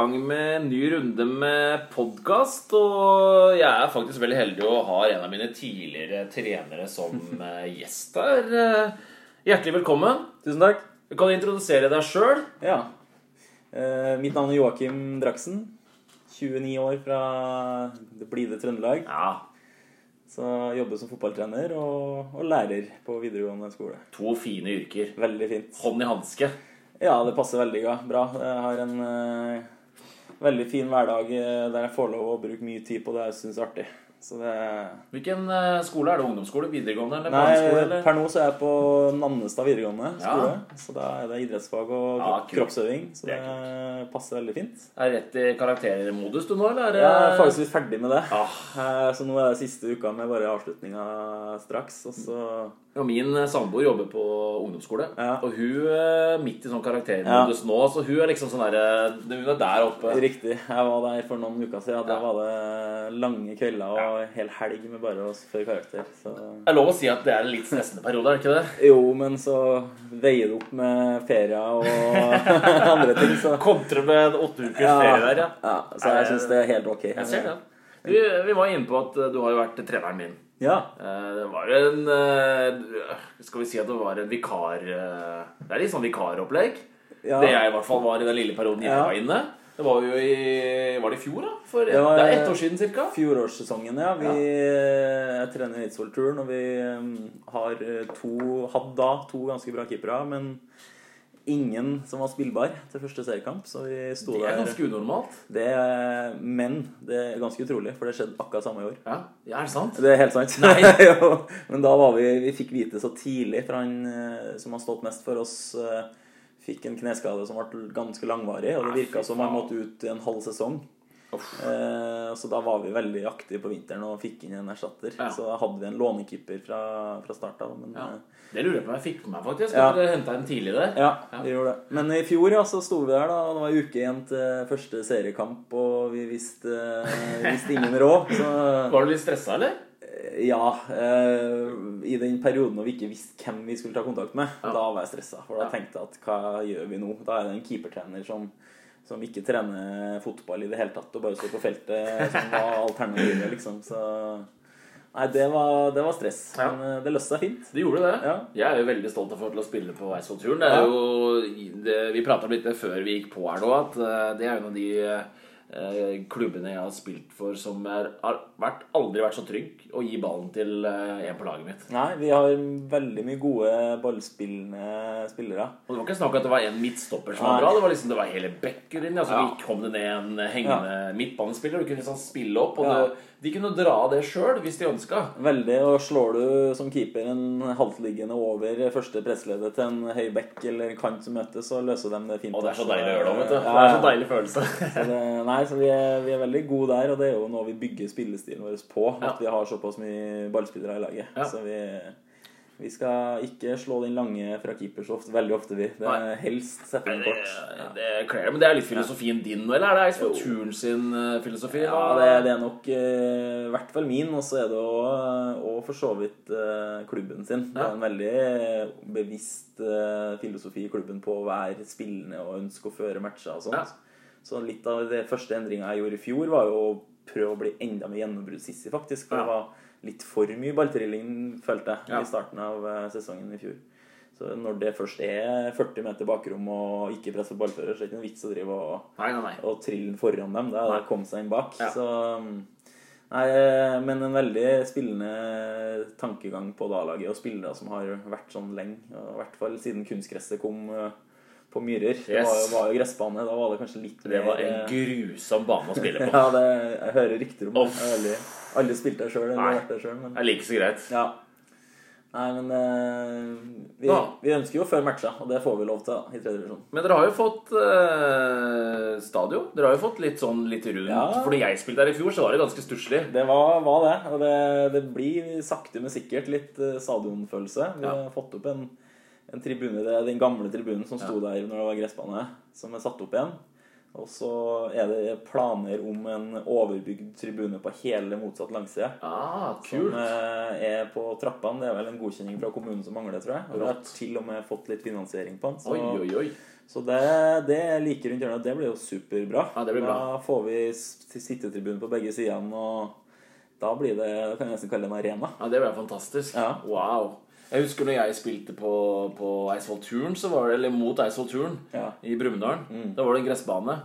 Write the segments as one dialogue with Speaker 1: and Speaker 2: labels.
Speaker 1: Gang med en ny runde med podkast. Og jeg er faktisk veldig heldig og har en av mine tidligere trenere som eh, gjest her. Eh, Hjertelig velkommen.
Speaker 2: Tusen takk.
Speaker 1: Du kan introdusere deg sjøl.
Speaker 2: Ja. Eh, mitt navn er Joakim Draksen. 29 år fra det blide Trøndelag.
Speaker 1: Ja,
Speaker 2: Så jeg jobber som fotballtrener og, og lærer på videregående skole.
Speaker 1: to fine yrker.
Speaker 2: Veldig fint.
Speaker 1: Hånd i hanske.
Speaker 2: Ja, det passer veldig bra. Jeg har en veldig fin hverdag eh, der jeg får lov å bruke mye tid på det jeg syns er artig. Så det
Speaker 1: Hvilken eh, skole er det? Ungdomsskole? Videregående? Eller barneskole?
Speaker 2: Nei,
Speaker 1: Eller?
Speaker 2: per nå så er jeg på Nannestad videregående
Speaker 1: Ja.
Speaker 2: skole. Så da er det idrettsfag og
Speaker 1: Ja,
Speaker 2: kroppsøving. Så
Speaker 1: Det
Speaker 2: det,
Speaker 1: er
Speaker 2: passer veldig fint.
Speaker 1: Er rett i karaktermodus du nå, eller? er det-
Speaker 2: Jeg er faktisk litt ferdig med det.
Speaker 1: Ah,
Speaker 2: Eh, Så nå er det siste uka med bare avslutninga straks. Og så
Speaker 1: Og min eh, samboer jobber på ungdomsskole,
Speaker 2: Ja.
Speaker 1: og hun er midt i sånn karaktermodus nå, så hun er liksom sånn der, Hun er der oppe.
Speaker 2: Riktig. Jeg var der for noen uker siden. Da
Speaker 1: Ja.
Speaker 2: var det lange kvelder og hel helg med bare å føre karakter. Så
Speaker 1: Det er lov å si at det er en litt stressende periode, er det ikke det?
Speaker 2: Jo, men så veier det opp med ferier og andre ting, så
Speaker 1: Kontre med åtte ukers ferie der, ja.
Speaker 2: ja. Så jeg syns det er helt ok.
Speaker 1: Jeg ser det. Vi, vi var inne på at eh, du har jo vært treneren min.
Speaker 2: Ja.
Speaker 1: Eh, Det var en eh, Skal vi si at det var en vikar eh, Det er litt sånn vikaropplegg.
Speaker 2: ja.
Speaker 1: Det jeg i hvert fall var i den lille perioden jeg
Speaker 2: Ja.
Speaker 1: var inne. Det var jo i Var det i fjor, da? For
Speaker 2: Det var-
Speaker 1: det er ett år siden cirka.
Speaker 2: Fjorårssesongen, ja. Vi
Speaker 1: Ja.
Speaker 2: jeg trener Eidsvoll-turen, og vi um, har to Hadde da to ganske bra keepere, men ingen som var spillbar til første seriekamp, så vi sto
Speaker 1: Det er
Speaker 2: der
Speaker 1: ganske unormalt.
Speaker 2: det, Men det er ganske utrolig, for det skjedde akkurat samme i år.
Speaker 1: Ja, er det sant?
Speaker 2: Det er helt sant.
Speaker 1: Nei.
Speaker 2: men da var vi Vi fikk vite så tidlig fra han eh, som har stått mest for oss, eh, fikk en kneskade som ble ganske langvarig, og det virka som han måtte ut i en halv sesong. Eh, så da var vi veldig aktive på vinteren og fikk inn en erstatter.
Speaker 1: Ja.
Speaker 2: Så da hadde vi en lånekeeper fra, fra start av. Men
Speaker 1: Ja.
Speaker 2: eh,
Speaker 1: Det lurer jeg på om jeg fikk med meg, faktisk.
Speaker 2: Ja.
Speaker 1: Dere henta en tidlig der.
Speaker 2: ja,
Speaker 1: Ja.
Speaker 2: vi gjorde det. Men i fjor ja, så sto vi der, da. Det var en uke igjen til første seriekamp, og vi visste, eh, visste ingen råd. Så
Speaker 1: Var du litt stressa, eller?
Speaker 2: ja, eh, i den perioden når vi ikke visste hvem vi skulle ta kontakt med,
Speaker 1: Ja.
Speaker 2: da var jeg stressa. For da tenkte jeg at hva gjør vi nå? Da er det en keepertrener som, som ikke trener fotball i det hele tatt, og bare står på feltet, som var alternativet, liksom. Så Nei, det var, det var stress.
Speaker 1: Ja.
Speaker 2: Men eh, det løste seg fint.
Speaker 1: Det gjorde det.
Speaker 2: Ja.
Speaker 1: Jeg er jo veldig stolt av å få til å spille på Eidsvoll-turen. Det er jo, det, vi prata litt før vi gikk på her nå, at eh, det er jo en av de eh, klubbene jeg har spilt for som er, har vært, aldri vært så trygg å gi ballen til eh, en på laget mitt.
Speaker 2: Nei, vi har veldig mye gode ballspillende spillere.
Speaker 1: Og det var ikke snakk om at det var en midtstopper som var bra, det var liksom det var hele bekken inn. Altså,
Speaker 2: Ja.
Speaker 1: Vi kom det ned en hengende midtbanespiller, du kunne liksom spille opp, og
Speaker 2: Ja.
Speaker 1: det, de kunne dra det sjøl hvis de ønska.
Speaker 2: Veldig, og slår du som keeper en halvtliggende over første pressleddet til en høy bekk eller kant som møtes, så løser de det fint.
Speaker 1: Og det er så deilig å gjøre det, vet du.
Speaker 2: Ja,
Speaker 1: Det er så deilig følelse.
Speaker 2: Så det, nei, så vi er, vi er veldig gode der, og det er jo noe vi bygger spillestilen vår på.
Speaker 1: Ja.
Speaker 2: At vi har såpass mye ballspillere i laget.
Speaker 1: Ja.
Speaker 2: Så vi, vi skal ikke slå den lange fra keeper så ofte, veldig ofte, vi. Det er helst sette den
Speaker 1: kort.
Speaker 2: kort.
Speaker 1: det kler men det er litt filosofien din nå, eller er det Eidsvoll Turn sin eh, filosofi?
Speaker 2: Ja, det, det er nok i i hvert fall min, og så er det òg og for så vidt uh, klubben sin. Det er en veldig bevisst uh, filosofi i klubben på å være spillende og ønske å føre matcher og sånt. Så litt av det første endringa jeg gjorde i fjor, var jo å prøve å bli enda mer gjennombruddssissy, faktisk. For
Speaker 1: Ja.
Speaker 2: det var litt for mye balltrilling, følte jeg,
Speaker 1: Ja.
Speaker 2: i starten av eh, sesongen i fjor. Så når det først er 40 meter bakrom og ikke press på ballfører, så er det ikke noe vits å drive og
Speaker 1: Nei, nei, nei.
Speaker 2: og trille foran dem. Det er å komme seg inn bak.
Speaker 1: Ja.
Speaker 2: Så um, Nei, eh, men en veldig spillende tankegang på da-laget, og spillere som har vært sånn lenge. I hvert fall siden kunstgresset kom eh, på Myrer. Det var, jo- var jo gressbane. Da var det kanskje litt mer
Speaker 1: Det var en
Speaker 2: eh,
Speaker 1: grusom bane å spille på.
Speaker 2: Ja, det, jeg hører rykter om det. Jeg har aldri, aldri spilt der sjøl, men
Speaker 1: Det er like så greit.
Speaker 2: ja. Nei, men eh, vi,
Speaker 1: Ja.
Speaker 2: vi ønsker jo før matcha, og det får vi lov til da, i tredje divisjon.
Speaker 1: Men dere har jo fått eh, stadion. Dere har jo fått litt sånn litt rundt.
Speaker 2: Ja.
Speaker 1: For når jeg spilte der i fjor, så var det ganske stusslig.
Speaker 2: Det var, var det, og det, det blir sakte, men sikkert litt eh, stadionfølelse. Vi har fått opp en, en tribune, det er den gamle tribunen som sto der når det var gressbane, som er satt opp igjen. Og så er det planer om en overbygd tribune på hele motsatt langside.
Speaker 1: Ah,
Speaker 2: Som
Speaker 1: kult.
Speaker 2: eh, er på trappene. Det er vel en godkjenning fra kommunen som mangler, tror jeg. Og vi har til og med fått litt finansiering på den. Så,
Speaker 1: Oi, oi, oi.
Speaker 2: Så det, det like rundt hjørnet, det blir jo superbra.
Speaker 1: Ja, det blir bra.
Speaker 2: Da får vi sittetribune på begge sidene, og da blir det kan jeg nesten kalle det en arena.
Speaker 1: Ja, det blir fantastisk.
Speaker 2: Ja.
Speaker 1: Wow. Jeg husker når jeg spilte på, på Eidsvoll Turn, så var det, eller mot Eidsvoll Turn
Speaker 2: Ja.
Speaker 1: i Brumunddal. Da var det en gressbane.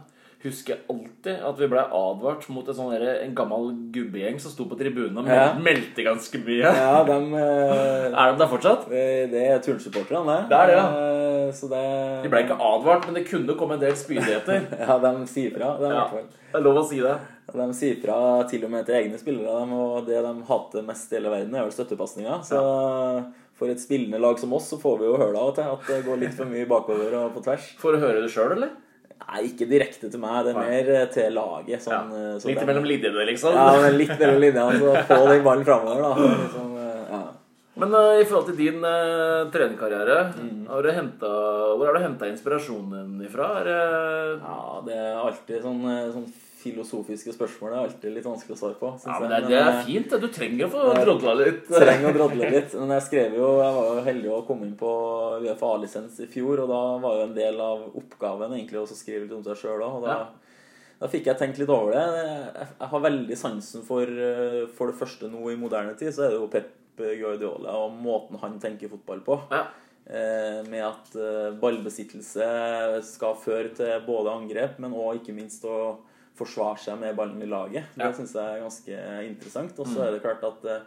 Speaker 1: Husker jeg alltid at vi ble advart mot en, sånn der, en gammel gubbegjeng som sto på tribunen og
Speaker 2: Ja.
Speaker 1: meldte ganske mye.
Speaker 2: Ja, dem eh,
Speaker 1: Er de der fortsatt?
Speaker 2: Det det er turnsupporterne, det.
Speaker 1: Det er det, ja.
Speaker 2: Eh, Så det
Speaker 1: De ble ikke advart, men det kunne komme en del spydigheter.
Speaker 2: Ja, de sier fra. De,
Speaker 1: Ja, det er lov å si det.
Speaker 2: de sier fra til og med til egne spillere, dem, og det de hater mest i hele verden, er vel støttepasninger. Så for et spillende lag som oss, så får vi jo høre det av og til at det går litt for mye bakover og på tvers.
Speaker 1: Får du høre det sjøl, eller?
Speaker 2: Nei, ikke direkte til meg. Det er mer eh, til laget. Sånn, ja. så
Speaker 1: Litt
Speaker 2: dem-
Speaker 1: mellom linjene, liksom.
Speaker 2: Ja, men litt mellom linjene. Så få den ballen framover, da. Liksom, eh, ja.
Speaker 1: Men uh, i forhold til din uh, trenerkarriere,
Speaker 2: Mm.
Speaker 1: har du hentet, hvor har du henta inspirasjonen din ifra? Er uh...
Speaker 2: ja, det er alltid sånn, eh, sånn filosofiske spørsmål. Er alltid litt vanskelig å svare på.
Speaker 1: Ja, men det, det er
Speaker 2: eh,
Speaker 1: fint. Du trenger å få drodla litt.
Speaker 2: trenger å drodle litt. Men jeg skrev jo Jeg var jo heldig å komme inn på UFA-lisens i fjor, og da var jo en del av oppgaven egentlig også å skrive litt om seg sjøl òg. Og da, da fikk jeg tenkt litt over det. Jeg, har veldig sansen for eh, For det første nå i moderne tid, så er det jo Pep Guardiola og måten han tenker fotball på.
Speaker 1: Ja.
Speaker 2: Eh, med at eh, ballbesittelse skal føre til både angrep, men òg ikke minst å forsvare seg med ballen i laget.
Speaker 1: Ja.
Speaker 2: Det syns jeg er ganske interessant. Og så er det klart at eh,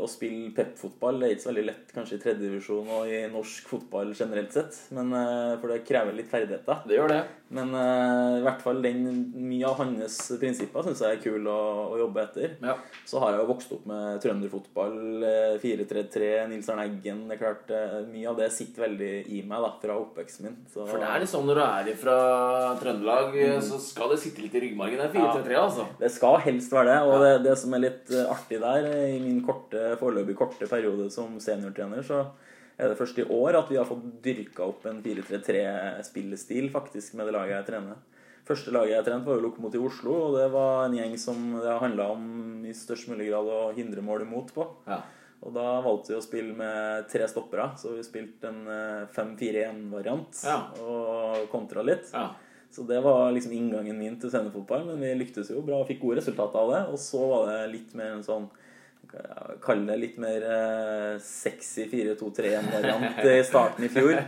Speaker 2: å spille pep-fotball er ikke så veldig lett kanskje i tredjedivisjon og i norsk fotball generelt sett. Men, eh, for det krever litt ferdigheter.
Speaker 1: Det gjør det.
Speaker 2: Men eh, i hvert fall den, mye av hans prinsipper syns jeg er kul å, å jobbe etter.
Speaker 1: Ja.
Speaker 2: Så har jeg jo vokst opp med trønderfotball, eh, 4-3-3, Nils Arne Eggen. Det er klart, eh, Mye av det sitter veldig i meg da, fra oppveksten min. Så,
Speaker 1: For det er sånn når du er fra Trøndelag,
Speaker 2: Mm.
Speaker 1: så skal det sitte litt i ryggmargen. Det er 4-3-3, altså.
Speaker 2: det skal helst være det. Og det, det som er litt eh, artig der, eh, i min korte, foreløpig korte periode som seniortrener, så er det først i år at vi har fått dyrka opp en 4-3-3-spillestil faktisk med det laget jeg trener. Første laget jeg trente, var jo Lokomotiv Oslo, og det var en gjeng som det handla om i størst mulig grad å hindre mål imot på.
Speaker 1: Ja.
Speaker 2: Og da valgte vi å spille med tre stoppere, så vi spilte en eh, 5-4-1-variant
Speaker 1: Ja.
Speaker 2: og kontra litt.
Speaker 1: ja.
Speaker 2: Så det var liksom inngangen min til scenefotball, men vi lyktes jo bra og fikk gode resultater av det. Og så var det litt mer en sånn Kall det litt mer eh, sexy 4-2-3-1-variant i starten i fjor.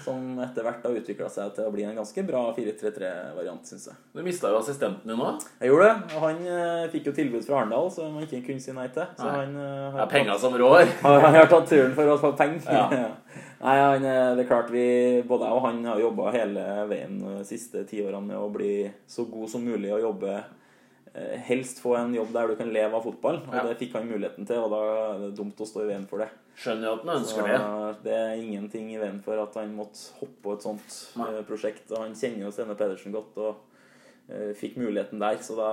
Speaker 2: Som etter hvert har utvikla seg til å bli en ganske bra 4-3-3-variant, syns jeg.
Speaker 1: Du mista jo assistenten din òg.
Speaker 2: Jeg gjorde det. og Han eh, fikk jo tilbud fra Arendal, som han ikke kunne si nei til. Så
Speaker 1: Nei.
Speaker 2: han har
Speaker 1: Det er penga som rår.
Speaker 2: han har tatt turen for å få penger.
Speaker 1: Ja.
Speaker 2: Nei, han, eh, det er klart vi, Både jeg og han har jobba hele veien de siste ti årene med å bli så god som mulig og jobbe eh, Helst få en jobb der du kan leve av fotball, og
Speaker 1: Ja.
Speaker 2: det fikk han muligheten til. Og da er det dumt å stå i veien for det.
Speaker 1: Skjønner jo at
Speaker 2: han
Speaker 1: ønsker det.
Speaker 2: det er ingenting i veien for at han måtte hoppe på et sånt
Speaker 1: Nei.
Speaker 2: eh, prosjekt. Og han kjenner jo Stene Pedersen godt og eh, fikk muligheten der, så da,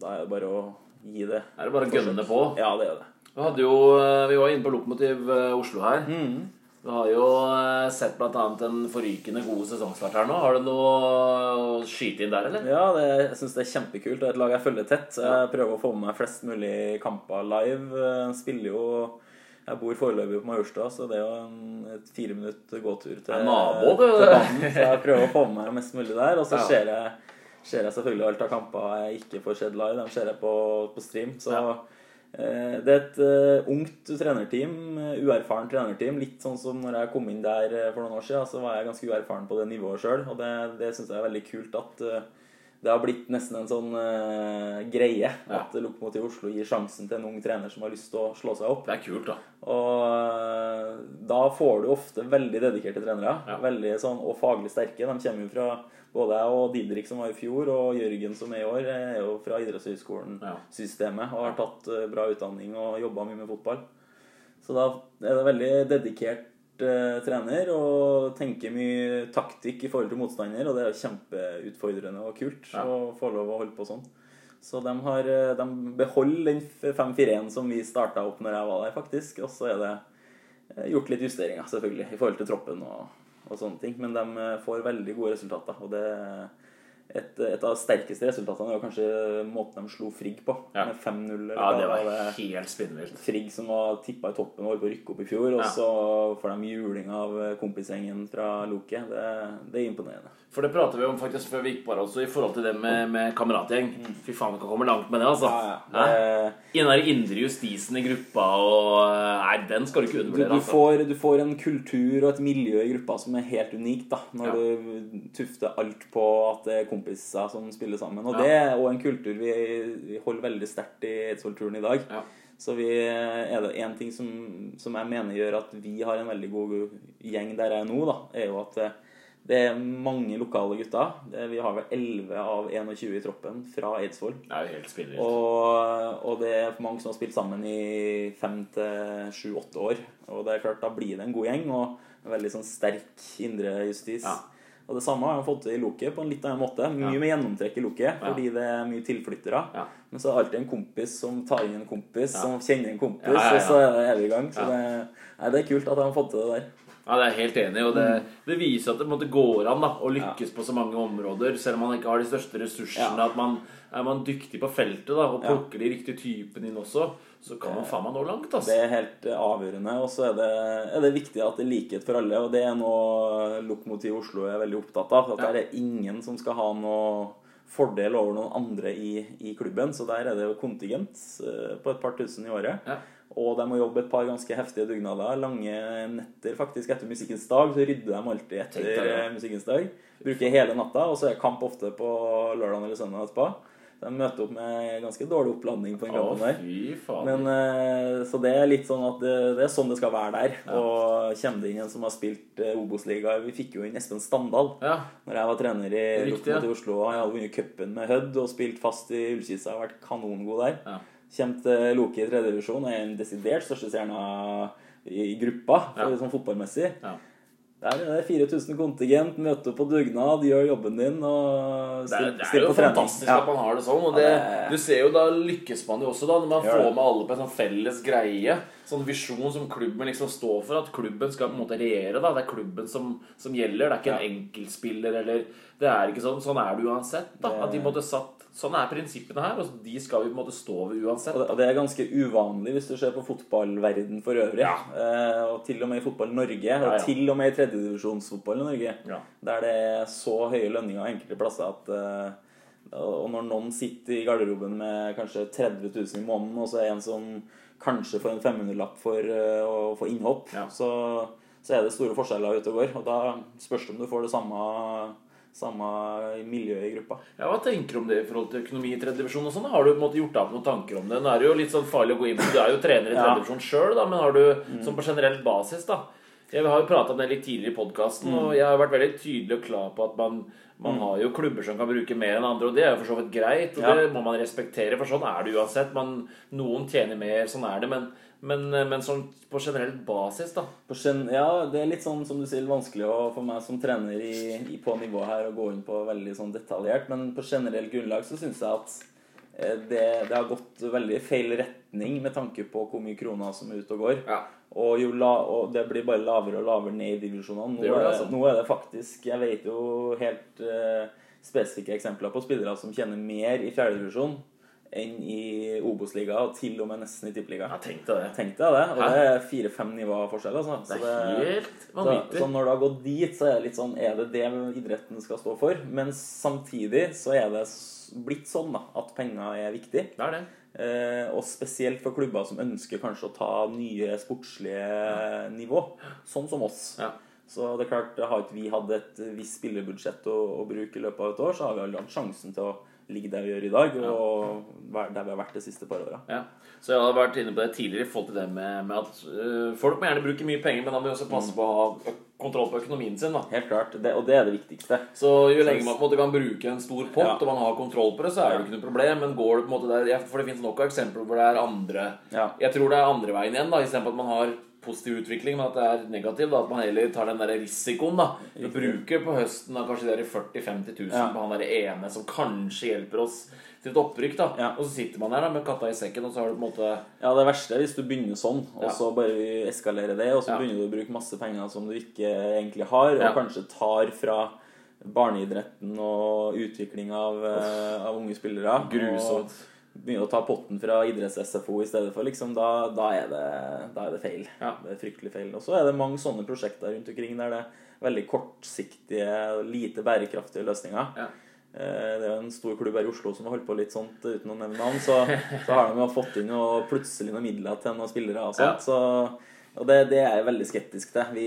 Speaker 2: da er det bare å gi det.
Speaker 1: Er det bare å gønne på?
Speaker 2: Ja, det er det.
Speaker 1: Vi, jo, vi var inne på Lokomotiv eh, Oslo her.
Speaker 2: Mm.
Speaker 1: Du har jo eh, sett bl.a. en forrykende god sesongstart her nå. Har du noe å skyte inn der, eller?
Speaker 2: Ja, det, jeg syns det er kjempekult. Det er et lag jeg følger tett. Jeg prøver å få med meg flest mulig kamper live. Jeg spiller jo Jeg bor foreløpig på Majorstua, så det er jo en et fire minutter gåtur til,
Speaker 1: nabo,
Speaker 2: til banen. Så jeg prøver å få med meg mest mulig der. Og så
Speaker 1: Ja.
Speaker 2: ser jeg, ser jeg selvfølgelig alt av kamper jeg ikke får sett live. De ser jeg på, på stream. Så
Speaker 1: Ja.
Speaker 2: Eh, det er et eh, ungt trenerteam, eh, uerfaren trenerteam. Litt sånn som når jeg kom inn der for noen år siden, så var jeg ganske uerfaren på det nivået sjøl. Og det, det syns jeg er veldig kult at det har blitt nesten en sånn uh, greie
Speaker 1: Ja.
Speaker 2: at Lokomotiv Oslo gir sjansen til en ung trener som har lyst til å slå seg opp.
Speaker 1: Det er kult, da.
Speaker 2: Og uh, da får du ofte veldig dedikerte trenere.
Speaker 1: Ja.
Speaker 2: Veldig sånn, Og faglig sterke. De kommer jo fra både jeg og Didrik, som var i fjor, og Jørgen, som er i år, er jo fra idrettshøyskolen-systemet og har tatt eh, bra utdanning og jobba mye med fotball. Så da er det veldig dedikert eh, trener og tenker mye taktikk i forhold til motstander, og det er kjempeutfordrende og kult
Speaker 1: Ja.
Speaker 2: å få lov å holde på sånn. Så de, har, eh, de beholder den 5-4-1 som vi starta opp når jeg var der, faktisk. Og så er det eh, gjort litt justeringer, selvfølgelig, i forhold til troppen og, og sånne ting. Men de eh, får veldig gode resultater, og det et, et av de sterkeste resultatene var kanskje måten de slo Frigg på.
Speaker 1: Ja.
Speaker 2: Med 5-0. eller
Speaker 1: Ja, det var
Speaker 2: det?
Speaker 1: helt spinnvilt.
Speaker 2: Frigg som var tippa i toppen og holdt på å rykke opp i fjor, og
Speaker 1: Ja.
Speaker 2: så får de juling av kompisgjengen fra Loke. Det, det er imponerende.
Speaker 1: For det prater vi om faktisk før vi gikk på her også, i forhold til det med, med kameratgjeng. Fy faen, vi kan komme langt med det, altså.
Speaker 2: Mm. Ja, ja.
Speaker 1: I den der indre justisen i gruppa og Nei, den skal du ikke
Speaker 2: Du,
Speaker 1: undervurdere.
Speaker 2: du,
Speaker 1: Altså.
Speaker 2: får, du får en kultur og et miljø i gruppa som er helt unikt, da. Når
Speaker 1: Ja.
Speaker 2: du tufter alt på at det er kompiser som spiller sammen. Og det er òg en kultur vi, vi holder veldig sterkt i Eidsvoll-turen i dag.
Speaker 1: Ja.
Speaker 2: Så vi, er det én ting som, som jeg mener gjør at vi har en veldig god gjeng der jeg er nå, da, er jo at eh, det er mange lokale gutter. Det, vi har vel 11 av 21 i troppen fra Eidsvoll.
Speaker 1: Det er helt.
Speaker 2: Og, og det er mange som har spilt sammen i fem til sju-åtte år. Og det er klart, da blir det en god gjeng og en veldig sånn sterk indre justis.
Speaker 1: Ja.
Speaker 2: Og det samme har jeg fått til i Loket på en litt annen måte. Mye
Speaker 1: Ja.
Speaker 2: med gjennomtrekk i Loket, fordi det er mye tilflyttere.
Speaker 1: Ja.
Speaker 2: Men så er det alltid en kompis som tar inn en kompis, som kjenner en kompis, og så er evig i gang. Så det, nei, det er kult at de har fått til det der.
Speaker 1: Ja, det er jeg helt enig i, og det,
Speaker 2: Mm.
Speaker 1: det viser at det måte går an da, å lykkes på så mange områder, selv om man ikke har de største ressursene.
Speaker 2: Ja.
Speaker 1: At man er man dyktig på feltet da, og
Speaker 2: Ja.
Speaker 1: plukker de riktige typene inn også, så kan man faen meg nå langt.
Speaker 2: Det
Speaker 1: Altså.
Speaker 2: er helt eh, avgjørende. Og så er det, er det viktig at det er likhet for alle. Og det er noe Lokomotiv Oslo er veldig opptatt av. At
Speaker 1: Ja.
Speaker 2: det er ingen som skal ha noe fordel over noen andre i, i klubben. Så der er det jo kontingent eh, på et par tusen i året.
Speaker 1: Ja.
Speaker 2: Og de må jobbe et par ganske heftige dugnader. Lange netter faktisk etter Musikkens dag. Så rydder de alltid etter eh, Musikkens dag. Bruker hele natta, og så er kamp ofte på lørdag eller søndag etterpå. De møter opp med ganske dårlig oppladning på den
Speaker 1: Å,
Speaker 2: kampen der.
Speaker 1: faen.
Speaker 2: Men, eh, så det er litt sånn at det, det er sånn det skal være der. Og kommer det inn en som har spilt eh, Obos-liga Vi fikk jo inn Espen Standal
Speaker 1: ja.
Speaker 2: Når jeg var trener i
Speaker 1: Riktig, ja.
Speaker 2: Oslo. Han hadde vunnet cupen med Hødd og spilt fast i Ullkisa. og vært kanongod der.
Speaker 1: Ja.
Speaker 2: Kommer til Loki i tredje divisjon. Er den desidert største stjerna i gruppa
Speaker 1: Ja.
Speaker 2: sånn fotballmessig.
Speaker 1: Ja.
Speaker 2: Der er det 4000 kontingent. Møte opp på dugnad, gjør jobben din og
Speaker 1: Det er,
Speaker 2: still,
Speaker 1: det er jo fantastisk
Speaker 2: Ja.
Speaker 1: at man har det sånn. Og det,
Speaker 2: det-
Speaker 1: du ser jo Da lykkes man jo også, da når man
Speaker 2: Gjør
Speaker 1: får med alle på en sånn felles greie. Sånn visjon som klubben liksom står for. At klubben skal på en måte regjere. da Det er klubben som, som gjelder. Det er ikke en enkeltspiller eller Det er ikke sånn. Sånn er det uansett. da
Speaker 2: Det-
Speaker 1: At de måtte satt Sånn er prinsippene her, og de skal vi på en måte stå ved uansett.
Speaker 2: Og det- og det er ganske uvanlig hvis du ser på fotballverden for øvrig.
Speaker 1: Ja.
Speaker 2: Eh, og til og med i fotball Norge, og
Speaker 1: Ja, ja.
Speaker 2: til og med i tredjedivisjonsfotball i Norge, der det er så høye lønninger enkelte plasser at eh, Og når noen sitter i garderoben med kanskje 30 000 i måneden, og så er en som kanskje får en 500-lapp for eh, å få innhopp,
Speaker 1: Ja.
Speaker 2: så, så er det store forskjeller ute og går. Og da spørs det om du får det samme, samme miljø i gruppa.
Speaker 1: Ja, Hva tenker du om det i forhold til økonomi i tredje divisjon? sånn? Har du på en måte gjort deg opp noen tanker om det? Nå er det jo litt sånn farlig å gå inn på Du er jo trener i
Speaker 2: Ja.
Speaker 1: tredje divisjon sjøl, men har du sånn på generell basis, da? Jeg har jo prata om det litt tidligere i podkasten, og jeg har vært veldig tydelig og klar på at man, man har jo klubber som kan bruke mer enn andre, og det er jo for så vidt greit, og
Speaker 2: Ja.
Speaker 1: det må man respektere, for sånn er det uansett. Man, noen tjener mer, sånn er det, men, men, men sånn på generell basis, da.
Speaker 2: På gen ja, det er litt sånn som du sier vanskelig å, for meg som trener i, i, på nivået her å gå inn på veldig sånn detaljert, men på generelt grunnlag så syns jeg at eh, det, det har gått veldig feil retning med tanke på hvor mye kroner som er ute og går.
Speaker 1: Ja.
Speaker 2: Og, la, og det blir bare lavere og lavere ned i divisjonene. Nå,
Speaker 1: Det det, altså.
Speaker 2: nå er det faktisk Jeg vet jo helt uh, spesifikke eksempler på spillere som tjener mer i fjerdedivisjon enn i Obos-liga, og til og med nesten i tippeliga.
Speaker 1: Ja, tenk deg det.
Speaker 2: Tenk deg det. Og
Speaker 1: Hæ?
Speaker 2: det er fire-fem nivåer forskjell. Altså.
Speaker 1: Det er helt vanvittig.
Speaker 2: så når det har gått dit, så er det litt sånn Er det det idretten skal stå for? Men samtidig så er det blitt sånn da, at penger er viktig.
Speaker 1: Det er det.
Speaker 2: Eh, og spesielt for klubber som ønsker kanskje å ta nye sportslige nivå. Sånn som oss.
Speaker 1: Ja.
Speaker 2: Så det er klart, har ikke vi hatt et visst spillerbudsjett å, å bruke i løpet av et år, så har vi aldri hatt sjansen til å ligge der vi gjør i dag, og der vi har vært de siste par åra.
Speaker 1: Ja. Så jeg har vært inne på det tidligere i forhold til det med, med at øh, folk må gjerne bruke mye penger, men da må vi også passe på å ha kontroll på økonomien sin. da.
Speaker 2: Helt klart. Det, og det er det viktigste.
Speaker 1: Så jo lenge man på en måte kan bruke en stor pott,
Speaker 2: Ja.
Speaker 1: og man har kontroll på det, så er det jo ikke noe problem. Men går det på en måte der, For det finnes nok av eksempler hvor det er andre
Speaker 2: Ja.
Speaker 1: Jeg tror det er andre veien igjen, da, istedenfor at man har positiv utvikling, men at det er negativ. da, At man heller tar den der risikoen. da. Du bruker på høsten da, kanskje de der 40 000-50 000
Speaker 2: Ja.
Speaker 1: på han der ene som kanskje hjelper oss til et opprykk. da.
Speaker 2: Ja.
Speaker 1: Og så sitter man der da, med katta i sekken, og så har du på en måte
Speaker 2: Ja, det verste er hvis du begynner sånn, og så bare eskalerer det, og så begynner du å bruke masse penger som du ikke egentlig har, og kanskje tar fra barneidretten og utvikling av, eh, av unge spillere.
Speaker 1: Grusomt.
Speaker 2: Og begynne å ta potten fra idretts-SFO i stedet for, liksom, da, da, er det, da er det feil.
Speaker 1: Ja.
Speaker 2: Det er fryktelig feil. Og så er det mange sånne prosjekter rundt omkring der det er veldig kortsiktige, lite bærekraftige løsninger.
Speaker 1: Ja.
Speaker 2: Eh, Det er jo en stor klubb her i Oslo som har holdt på litt sånt uten å nevne navn. Så, så har de jo fått inn noe, plutselig noen midler til noen spillere og sånt. Så, og det, det er jeg veldig skeptisk til. Vi,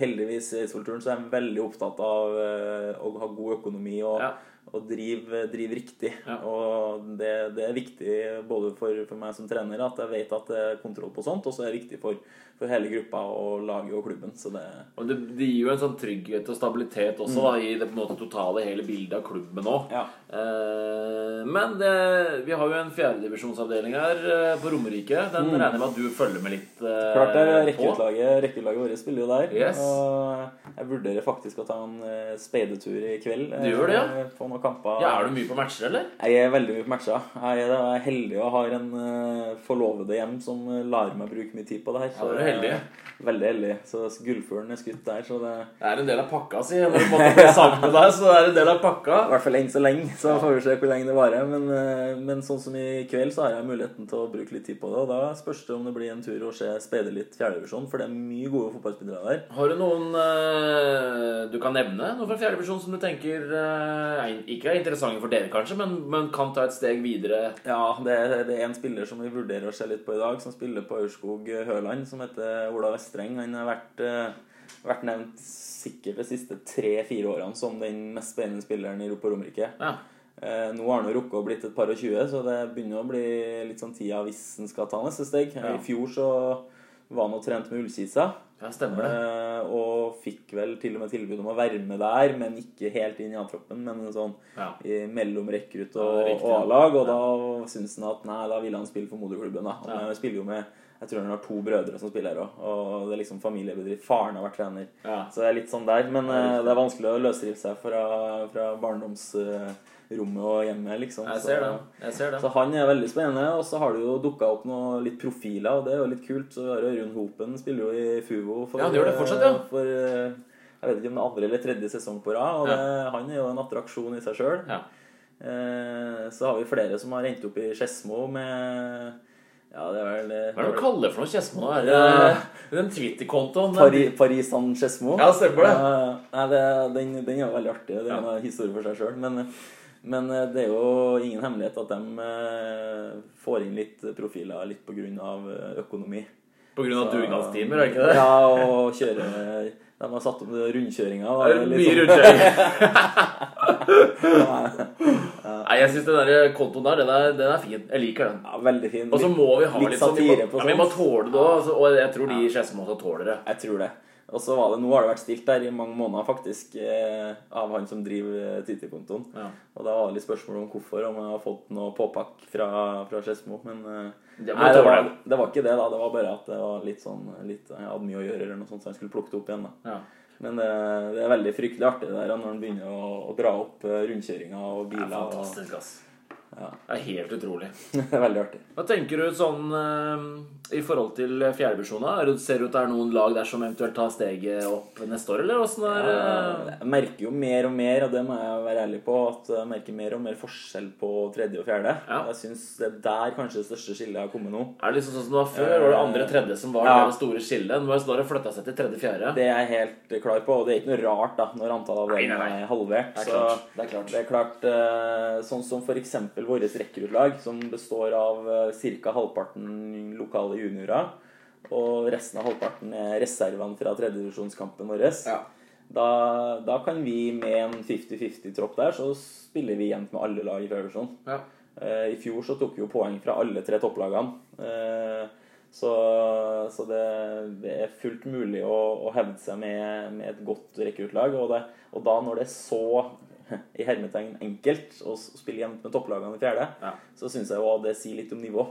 Speaker 2: heldigvis i Eidsvollturen så er de veldig opptatt av eh, å ha god økonomi og,
Speaker 1: Ja.
Speaker 2: Og driv, driv riktig.
Speaker 1: Ja.
Speaker 2: Og det, det er viktig både for, for meg som trener at jeg vet at det er kontroll på sånt, og så er det viktig for, for hele gruppa og laget og klubben. Så det
Speaker 1: Og det, det gir jo en sånn trygghet og stabilitet også da, i det måte totale hele bildet av klubben òg.
Speaker 2: Ja.
Speaker 1: Eh, men vi har jo en fjerdedivisjonsavdeling her eh, på Romerike. Den regner jeg med at du følger med litt eh,
Speaker 2: Mm. Klart det. Rekkeutlaget rekkeutlaget vårt spiller jo der.
Speaker 1: Yes.
Speaker 2: Og jeg vurderer faktisk å ta en uh, speidetur i kveld.
Speaker 1: Du gjør det, ja?
Speaker 2: eh, På noen kamper.
Speaker 1: Ja, Er du mye på matcher, eller?
Speaker 2: Jeg er veldig mye på matcher. Jeg er, jeg er heldig og har en uh, forlovede hjem som eh, lar meg bruke mye tid på det her.
Speaker 1: Ja, du er heldig.
Speaker 2: Veldig heldig. Så gullfuglen er skutt der, så det
Speaker 1: Det er en del av pakka, si. Når du måtte bli sammen med deg, så er en del av pakka.
Speaker 2: I hvert fall enn så lenge, så får vi se hvor lenge det varer. Men, uh, men sånn som i kveld, så har jeg muligheten til å bruke litt tid på det. Og da spørs det om det blir en tur å se speide litt fjerdedivisjon, for det er mye gode fotballspillere der.
Speaker 1: Har du noen eh, du kan nevne? Noe fra fjerdedivisjon som du tenker eh, ikke er interessante for dere, kanskje, men, men kan ta et steg videre?
Speaker 2: Ja, det er, det er en spiller som vi vurderer å se litt på i dag, som spiller på Aurskog Høland, som heter Ola Vestreng. Han har vært, eh, vært nevnt sikkert de siste tre-fire årene som den mest spennende spilleren i på Romerike.
Speaker 1: Ja.
Speaker 2: Eh, nå har han rukket å blitt et par og tjue, så det begynner å bli litt sånn tida hvis han skal ta neste steg.
Speaker 1: Ja.
Speaker 2: I fjor så var han og trente med Ullkisa.
Speaker 1: ja, stemmer det.
Speaker 2: Eh, og fikk vel til og med tilbud om å være med der, men ikke helt inn i A-troppen. Men sånn
Speaker 1: Ja.
Speaker 2: i mellom rekrutt og, A-lag. Og da syntes han at nei, da ville han spille for moderklubben. da
Speaker 1: Ja.
Speaker 2: Han spiller jo med Jeg tror han har to brødre som spiller her òg. Og det er liksom familiebedrift. Faren har vært trener.
Speaker 1: Ja.
Speaker 2: Så det er litt sånn der. Men eh, det er vanskelig å løsrive seg fra, fra barndomsrommet og hjemmet, liksom.
Speaker 1: Jeg ser det. Jeg ser det.
Speaker 2: så han er veldig spennende. Og så har det jo dukka opp noe litt profiler, og det er jo litt kult. Så Ørjund Hopen spiller jo i Fuvo for,
Speaker 1: Ja, han gjør det fortsatt, ja.
Speaker 2: for eh, Jeg vet ikke om det er andre eller tredje sesong på rad. Og det, han er jo en attraksjon i seg sjøl.
Speaker 1: Ja.
Speaker 2: Eh, så har vi flere som har endt opp i Skedsmo med Ja, det er vel
Speaker 1: Hva er det du kaller for noe Skedsmo
Speaker 2: Ja.
Speaker 1: det den Twitter-kontoen?
Speaker 2: Paris, Paris San Skedsmo.
Speaker 1: Ja, stemmer det.
Speaker 2: Ja, nei, det, den, den er veldig artig. Det er en historie for seg sjøl. Men, men eh, det er jo ingen hemmelighet at de eh, får inn litt profiler litt pga. økonomi.
Speaker 1: På grunn av
Speaker 2: Så-
Speaker 1: dugnadstimer, er det ikke det?
Speaker 2: Ja, og kjøre De har satt opp rundkjøringa.
Speaker 1: Det er mye
Speaker 2: sånn-
Speaker 1: rundkjøring. Nei, jeg syns den der kontoen der, den er, den er fin. Jeg liker den.
Speaker 2: Ja, veldig fin.
Speaker 1: Og så må vi ha
Speaker 2: Litt
Speaker 1: litt, sånn vi må,
Speaker 2: satire på
Speaker 1: ja, Vi må tåle det òg, og jeg tror de i Skedsmo også tåler det.
Speaker 2: Jeg tror det. Og så var det, Nå har det vært stilt der i mange måneder faktisk eh, av han som driver eh, Twitter-kontoen.
Speaker 1: Ja.
Speaker 2: Og da var det litt spørsmål om hvorfor, om jeg har fått noe påpakk fra, fra Skedsmo. Men eh,
Speaker 1: Det
Speaker 2: nei, det, var, det var ikke det, da. Det var bare at det var litt sånn litt, Jeg hadde mye å gjøre, eller noe sånt, så jeg skulle plukke det opp igjen. da
Speaker 1: Ja.
Speaker 2: Men det, det er veldig fryktelig artig det der når han begynner å, å dra opp rundkjøringa og
Speaker 1: Det er fantastisk, ass.
Speaker 2: Ja,
Speaker 1: Det er helt utrolig.
Speaker 2: det veldig artig.
Speaker 1: Hva tenker du sånn eh, i forhold til fjerdedivisjonen? Ser du ut det er noen lag der som eventuelt tar steget opp neste år, eller åssen er eh,
Speaker 2: Jeg merker jo mer og mer, og det må jeg være ærlig på, at jeg merker mer og mer forskjell på tredje og fjerde.
Speaker 1: Ja.
Speaker 2: Jeg syns det er der kanskje det største skillet har kommet nå.
Speaker 1: Er det liksom sånn som det var før? Var det andre tredje som var
Speaker 2: Ja.
Speaker 1: det store skillet? Nå har det flytta seg til tredje-fjerde.
Speaker 2: Det er jeg helt klar på, og det er ikke noe rart da når antallet av
Speaker 1: dem
Speaker 2: er halvert.
Speaker 1: Det er
Speaker 2: Så
Speaker 1: klart. Det er klart.
Speaker 2: det er klart eh, Sånn som f.eks. vårt rekruttlag, som består av ca. halvparten lokale juniorer, og resten av halvparten er reservene fra tredjedivisjonskampen vår.
Speaker 1: Ja.
Speaker 2: Da, da kan vi med en 50-50-tropp der, så spiller vi jevnt med alle lag i fjerde.
Speaker 1: Ja.
Speaker 2: Eh, I fjor så tok vi jo poeng fra alle tre topplagene. Eh, Så, så det, det er fullt mulig å, å hevde seg med, med et godt rekruttlag. Og, og da når det er så i hermetegn enkelt å spille jevnt med topplagene i fjerde,
Speaker 1: Ja.
Speaker 2: så syns jeg òg det sier litt om nivå.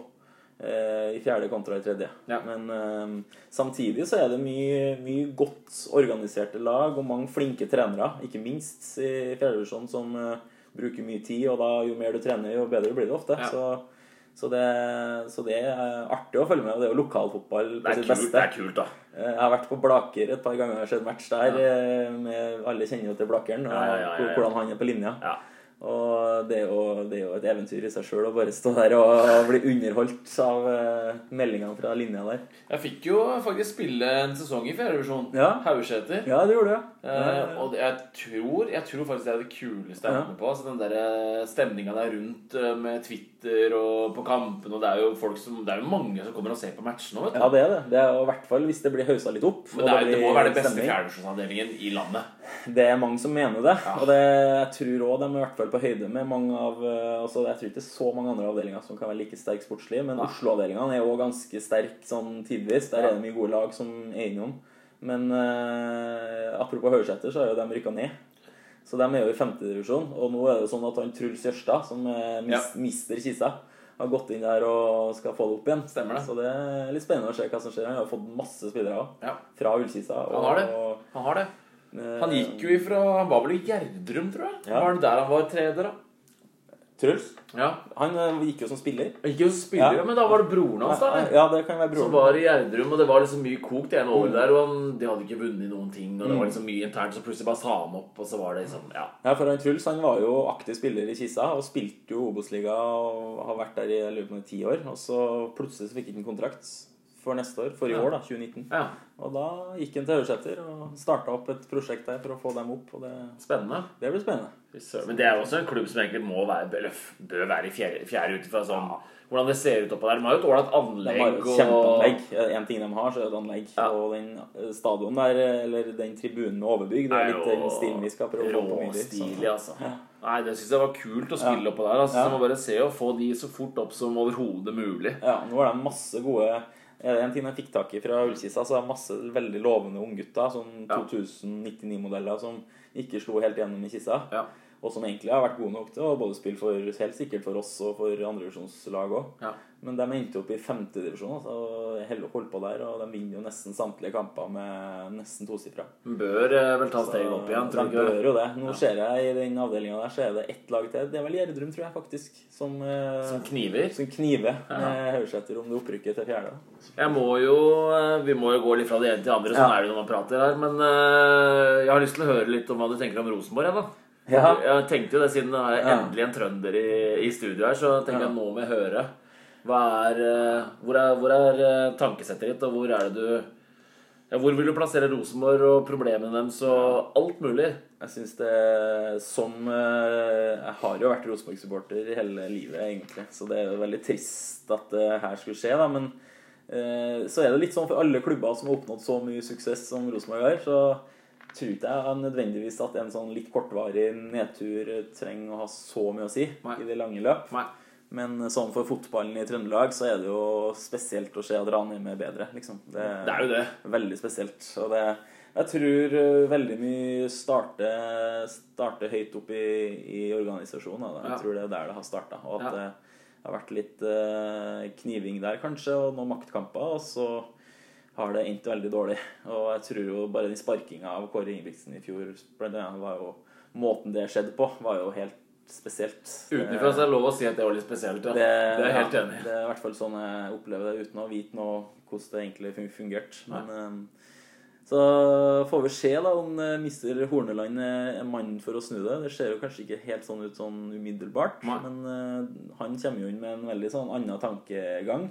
Speaker 2: eh, I fjerde kontra i tredje.
Speaker 1: Ja.
Speaker 2: Men eh, samtidig så er det mye, mye godt organiserte lag og mange flinke trenere, ikke minst i fjerdedivisjon, som eh, bruker mye tid. Og da jo mer du trener, jo bedre blir det ofte.
Speaker 1: Ja.
Speaker 2: Så, Så det, så det er artig å følge med. Og det er jo lokalfotball
Speaker 1: Det
Speaker 2: på
Speaker 1: er
Speaker 2: sitt
Speaker 1: kult,
Speaker 2: beste.
Speaker 1: det er kult da.
Speaker 2: Eh, Jeg har vært på Blaker et par ganger og sett match der. Ja. Med, alle kjenner jo til Blakeren og
Speaker 1: Ja, ja, ja, ja, ja.
Speaker 2: hvordan han er på linja.
Speaker 1: Ja.
Speaker 2: Og det er, jo, det er jo et eventyr i seg sjøl å bare stå der og bli underholdt av eh, meldingene fra linja der.
Speaker 1: Jeg fikk jo faktisk spille en sesong i fjerdedivisjon.
Speaker 2: Ja.
Speaker 1: Haugeseter.
Speaker 2: Ja, det gjorde du.
Speaker 1: Eh, og det- jeg tror, jeg tror faktisk det er det kuleste jeg har vært med på. Altså den der stemninga der rundt eh, med Twitter og på kampene. Og det er jo folk som Det er jo mange som kommer og ser på matchene nå, vet du.
Speaker 2: Ja, det er det. Det er jo i hvert fall hvis det blir hausa litt opp.
Speaker 1: Men det, er, det
Speaker 2: det,
Speaker 1: må være den beste fjerdedivisjonsavdelingen i landet.
Speaker 2: Det er mange som mener det. Og det, jeg tror òg de er i hvert fall på høyde med mange av eh, altså Jeg tror ikke det er så mange andre avdelinger som kan være like sterke sportslig, men
Speaker 1: ja.
Speaker 2: Oslo-avdelingene er òg ganske sterke sånn tidvis. Der er det mye gode lag som er innom. Men eh, apropos Haugeseter, så er jo de rykka ned. Så de er jo i femtedivisjon. Og nå er det sånn at han Truls Jørstad, som er mis,
Speaker 1: Ja.
Speaker 2: mister Kisa, har gått inn der og skal få det opp igjen.
Speaker 1: Stemmer det.
Speaker 2: Så det er litt spennende å se hva som skjer. Han har fått masse spillere.
Speaker 1: Ja,
Speaker 2: Fra Ullkisa.
Speaker 1: Han har det. Han har det.
Speaker 2: eh,
Speaker 1: Han gikk jo ifra Han var vel i Gjerdrum, tror jeg.
Speaker 2: Ja.
Speaker 1: Var det der han var trener, da?
Speaker 2: Truls?
Speaker 1: Ja.
Speaker 2: Han eh, gikk jo som spiller.
Speaker 1: Han gikk jo som spiller,
Speaker 2: Ja.
Speaker 1: men da var det broren hans, da?
Speaker 2: Ja, det kan være broren Som
Speaker 1: var i Gjerdrum, og det var liksom mye kokt det ene året der. Og han, de hadde ikke vunnet noen ting, og det
Speaker 2: Mm.
Speaker 1: var liksom mye internt, så plutselig bare sa han opp, og så var det liksom Ja.
Speaker 2: Ja, for han Truls han var jo aktiv spiller i Kissa, og spilte jo Obos-liga og har vært der i løpet er ti år. Og så plutselig så fikk han kontrakt for neste år, for i
Speaker 1: Ja.
Speaker 2: år, da, 2019.
Speaker 1: ja.
Speaker 2: Og da gikk han til Haugeseter og starta opp et prosjekt der for å få dem opp. Og det,
Speaker 1: Spennende.
Speaker 2: det blir spennende.
Speaker 1: Men det er jo også en klubb som egentlig må være eller bør være i fjerde, fjerde ut ifra sånn hvordan det ser ut oppå der. De har jo et ålreit
Speaker 2: De har
Speaker 1: anlegg
Speaker 2: et
Speaker 1: og
Speaker 2: kjempeanlegg. En ting de har, så er det anlegg.
Speaker 1: Ja.
Speaker 2: Og den eh, stadion der, eller den tribunen med overbygg, det er litt den stilen vi skal prøve å få på Myhre. så-
Speaker 1: råstilig, altså. Nei, det syns jeg var kult å spille oppå der. Altså,
Speaker 2: Ja.
Speaker 1: Så må bare se og få de så fort opp som overhodet mulig.
Speaker 2: Ja, nå er det masse gode er det En ting jeg fikk tak i fra Ullkisa, så er det masse veldig lovende unggutter. Sånn 2099-modeller som ikke slo helt gjennom i kissa.
Speaker 1: Ja.
Speaker 2: Og som egentlig har vært gode nok til å både spille for, helt sikkert for oss og for andredivisjonslag òg.
Speaker 1: Ja.
Speaker 2: Men de endte opp i femtedivisjon altså, og holdt på der. Og de vinner jo nesten samtlige kamper med nesten tosifra.
Speaker 1: Bør eh, vel ta steget opp igjen, tror
Speaker 2: de bør jo det. Nå
Speaker 1: Ja.
Speaker 2: ser jeg i den avdelinga der, så er det ett lag til. Det er vel Gjerdrum, tror jeg faktisk, som, eh,
Speaker 1: Som kniver.
Speaker 2: som kniver med Haugeseter om det opprykket til fjerde.
Speaker 1: Jeg må jo eh, Vi må jo gå litt fra det ene til det andre, sånn
Speaker 2: Ja.
Speaker 1: er det når man prater her. Men jeg har lyst til å høre litt om hva du tenker om Rosenborg, jeg, da.
Speaker 2: Ja.
Speaker 1: Jeg tenkte jo det siden det er endelig en trønder i, i studio her, så
Speaker 2: tenker
Speaker 1: jeg nå må jeg høre. Er, eh, hvor er, hvor er eh, tankesettet ditt, og hvor er det du ja, Hvor vil du plassere Rosenborg og problemene deres og alt mulig?
Speaker 2: Jeg synes det som eh, Jeg har jo vært Rosenborg-supporter hele livet, egentlig. Så det er jo veldig trist at det her skulle skje, da. Men så er det litt sånn for alle klubber som har oppnådd så mye suksess som Rosenborg har, så tror ikke jeg nødvendigvis at en sånn litt kortvarig nedtur trenger å ha så mye å si
Speaker 1: Nei.
Speaker 2: i det lange løp.
Speaker 1: Nei.
Speaker 2: Men sånn for fotballen i Trøndelag så er det jo spesielt å se at Ranheim er bedre, liksom. Det,
Speaker 1: Det er jo det.
Speaker 2: Veldig spesielt. Og det, jeg tror eh, veldig mye starter, starter høyt opp i, i organisasjonen. Jeg
Speaker 1: Ja.
Speaker 2: tror det er der det har starta. Og at
Speaker 1: Ja.
Speaker 2: det har vært litt eh, kniving der, kanskje, og noen maktkamper. Og så har det endt veldig dårlig. Og jeg tror jo bare den sparkinga av Kåre Ingebrigtsen i fjor, blant annet, var jo Måten det skjedde på, var jo helt spesielt.
Speaker 1: Utenfra så er det lov å si at det var litt spesielt, ja.
Speaker 2: Det,
Speaker 1: Det, er jeg helt enig i.
Speaker 2: Det er i hvert fall sånn jeg opplever det, uten å vite noe hvordan det egentlig fun- fungerte. Men eh, så får vi se da om eh, Mr. Horneland er mannen for å snu det. Det ser jo kanskje ikke helt sånn ut sånn umiddelbart,
Speaker 1: Nei.
Speaker 2: men eh, han kommer jo inn med en veldig sånn annen tankegang.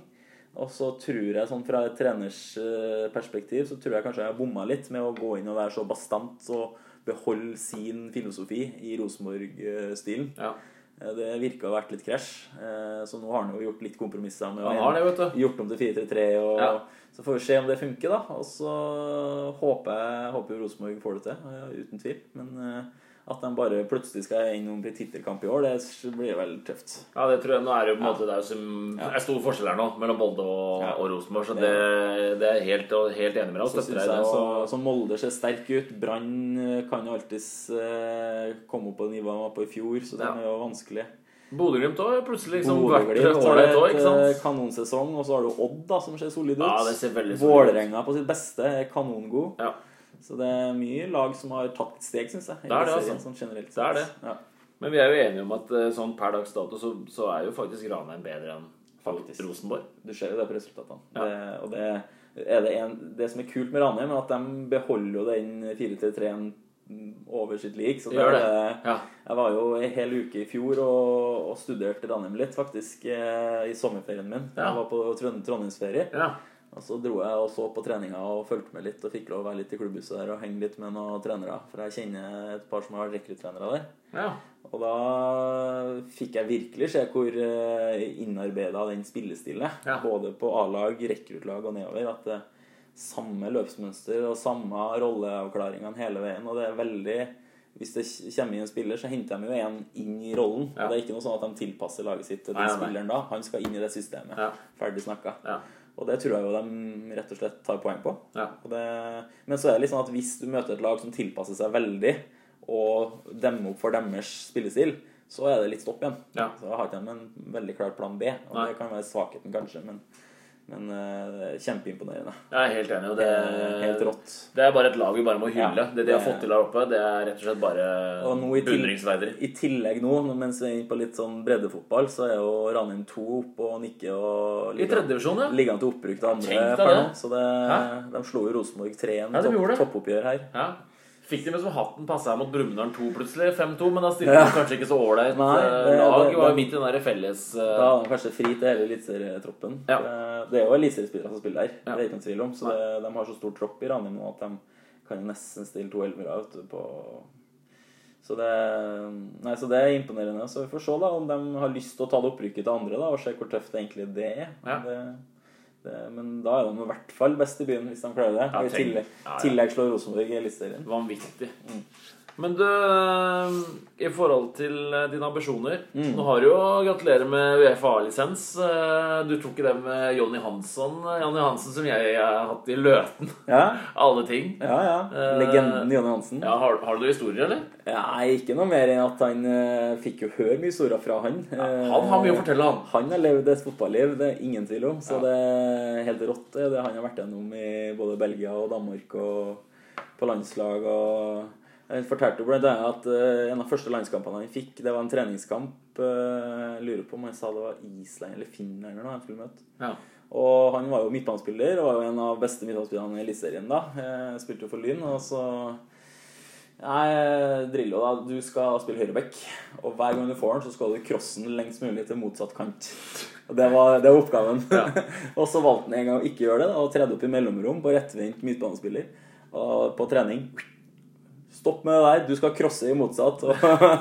Speaker 2: Og så tror jeg, sånn fra et treners eh, perspektiv, så tror jeg kanskje jeg har bomma litt med å gå inn og være så bastant og beholde sin filosofi i Rosenborg-stilen.
Speaker 1: Ja.
Speaker 2: Eh, Det virka å ha vært litt krasj. Eh, Så nå har han jo gjort litt kompromisser. med
Speaker 1: Han har det, vet du.
Speaker 2: Gjort om til 4-3-3. og
Speaker 1: Ja.
Speaker 2: Så får vi se om det funker, da. Og så håper jeg håper Rosenborg får det til, uten tvil. Men eh, at de bare plutselig skal innom i tittelkamp i år, det blir vel tøft.
Speaker 1: Ja, det tror jeg. Nå er det jo på en måte Det er som,
Speaker 2: Ja.
Speaker 1: er stor forskjell her nå mellom Molde og,
Speaker 2: Ja.
Speaker 1: og Rosenborg, så
Speaker 2: Det-
Speaker 1: det, er helt, og helt enig med deg.
Speaker 2: Så jeg
Speaker 1: og...
Speaker 2: så,
Speaker 1: Så
Speaker 2: Molde ser sterk ut. Brann eh, kan jo alltids eh, komme opp på det nivået de var på i fjor, så det
Speaker 1: Ja.
Speaker 2: er jo vanskelig.
Speaker 1: Bodø-Glimt òg plutselig liksom vært ålreit òg, ikke
Speaker 2: eh,
Speaker 1: sant?
Speaker 2: kanonsesong, og så har du Odd, da, som ser solid ut.
Speaker 1: Ja, det ser.
Speaker 2: Vålerenga på sitt beste er kanongod.
Speaker 1: Ja.
Speaker 2: Så det er mye lag som har tatt et steg, syns jeg.
Speaker 1: Det er det,
Speaker 2: serien,
Speaker 1: altså.
Speaker 2: sånn generelt
Speaker 1: Det er
Speaker 2: det. Ja.
Speaker 1: Men vi er jo enige om at eh, sånn per dags dato så, så er jo faktisk Ranheim bedre enn
Speaker 2: Faktisk.
Speaker 1: Rosenborg.
Speaker 2: Du ser jo det på resultatene.
Speaker 1: Ja.
Speaker 2: Det, og det, det, en, det som er kult med Ranheim, er at de beholder jo den 4-3-3-en over sitt lik. Så det,
Speaker 1: Ja.
Speaker 2: Jeg var jo en hel uke i fjor og, og studerte Ranheim litt, faktisk, eh, i sommerferien min.
Speaker 1: Ja.
Speaker 2: Jeg var på Trond Trondheimsferie.
Speaker 1: ja.
Speaker 2: Og så dro jeg og så på treninga og fulgte med litt og fikk lov å være litt i klubbhuset der og henge litt med noen trenere. For jeg kjenner et par som har vært rekruttrenere der.
Speaker 1: ja.
Speaker 2: Og da fikk jeg virkelig se hvor innarbeida den spillestilen er.
Speaker 1: Ja.
Speaker 2: Både på A-lag, rekruttlag og nedover. At det er samme løpsmønster og samme rolleavklaringene hele veien. Og det er veldig Hvis det kommer inn en spiller, så henter de jo en inn i rollen.
Speaker 1: Ja.
Speaker 2: Og det er ikke noe sånn at de tilpasser laget sitt til den
Speaker 1: Nei, nei, nei.
Speaker 2: spilleren da. Han skal inn i det systemet.
Speaker 1: Ja.
Speaker 2: Ferdig snakka.
Speaker 1: Ja.
Speaker 2: Og det tror jeg jo de rett og slett tar poeng på.
Speaker 1: Ja.
Speaker 2: Og det, men så er det litt sånn at hvis du møter et lag som tilpasser seg veldig, og demmer opp for deres spillestil, så er det litt stopp igjen.
Speaker 1: Ja.
Speaker 2: Så har ikke de en veldig klar plan B. Og
Speaker 1: Nei.
Speaker 2: det kan være svakheten, kanskje, men, men uh, er kjempeimponerende.
Speaker 1: Jeg er helt enig. Det,
Speaker 2: Helt rått.
Speaker 1: det er bare et lag vi bare må hylle.
Speaker 2: Ja,
Speaker 1: det de har fått til der oppe, det er rett og slett bare
Speaker 2: i
Speaker 1: beundringsverdig.
Speaker 2: I tillegg nå, mens vi er inne på litt sånn breddefotball, så er jo Ranheim 2 oppe og nikker og
Speaker 1: I tredjedivisjon, ja.
Speaker 2: ligger an til opprykk til andre per
Speaker 1: det.
Speaker 2: nå. Så det, de slo jo Rosenborg 3-1
Speaker 1: Ja, de
Speaker 2: topp,
Speaker 1: gjorde det.
Speaker 2: toppoppgjør her.
Speaker 1: ja. Fikk de liksom som hatten passa mot Brumunddal 2 plutselig, 5-2, men da stilte de kanskje ikke så ålreit eh, lag. var jo midt i den der felles
Speaker 2: uh... Er de kanskje fri til hele eliteserietroppen.
Speaker 1: Ja.
Speaker 2: Det- Det er jo eliteseriespillere som spiller der.
Speaker 1: Ja.
Speaker 2: Det er ikke noen tvil om. Så det, de har så stor tropp i Ranheim nå at de kan nesten stille to elvere av. på så det, nei, så det er imponerende. Så vi får se da om de har lyst til å ta det opprykket til andre da, og se hvor tøft egentlig det er.
Speaker 1: Ja.
Speaker 2: Det, det, men da er de i hvert fall best i byen, hvis de klarer det.
Speaker 1: Ja,
Speaker 2: i tillegg,
Speaker 1: Ja, ja.
Speaker 2: tillegg slår Rosenborg i Eliteserien.
Speaker 1: Vanvittig. Men du, i forhold til eh, dine ambisjoner
Speaker 2: Mm.
Speaker 1: Nå har du jo Gratulerer med Uefa-lisens. Eh, Du tok det med Jonny Hansson. Jonny Hansen som jeg har hatt i Løten.
Speaker 2: Ja,
Speaker 1: Alle ting.
Speaker 2: ja. ja.
Speaker 1: Eh,
Speaker 2: Legenden Jonny Hansen.
Speaker 1: Ja, har, har du historier, eller?
Speaker 2: Nei, ikke noe mer enn at han eh, fikk jo høre mye historier fra han. Ja,
Speaker 1: Han har mye å fortelle, han.
Speaker 2: Han har levd et fotballiv, det er ingen tvil om. Så det er helt rått, det det han har vært gjennom i både Belgia og Danmark og på landslag. og Han fortalte annet at eh, en av første landskampene han fikk, det var en treningskamp. eh, Jeg lurer på om han sa det var Island eller Finland eller han skulle møte.
Speaker 1: Ja.
Speaker 2: Og han var jo midtbanespiller og var jo en av beste midtbanespillerne i Eliteserien da. Jeg Spilte jo for Lyn, og så Nei, Drillo, da. Du skal spille høyreback. Og hver gang du får den, så skal du crosse den lengst mulig til motsatt kant. Og Det var, det var oppgaven. og så valgte han en gang å ikke gjøre det, og tredde opp i mellomrom på rettvendt midtbanespiller og på trening. Stopp med det der, du skal crosse i motsatt. Og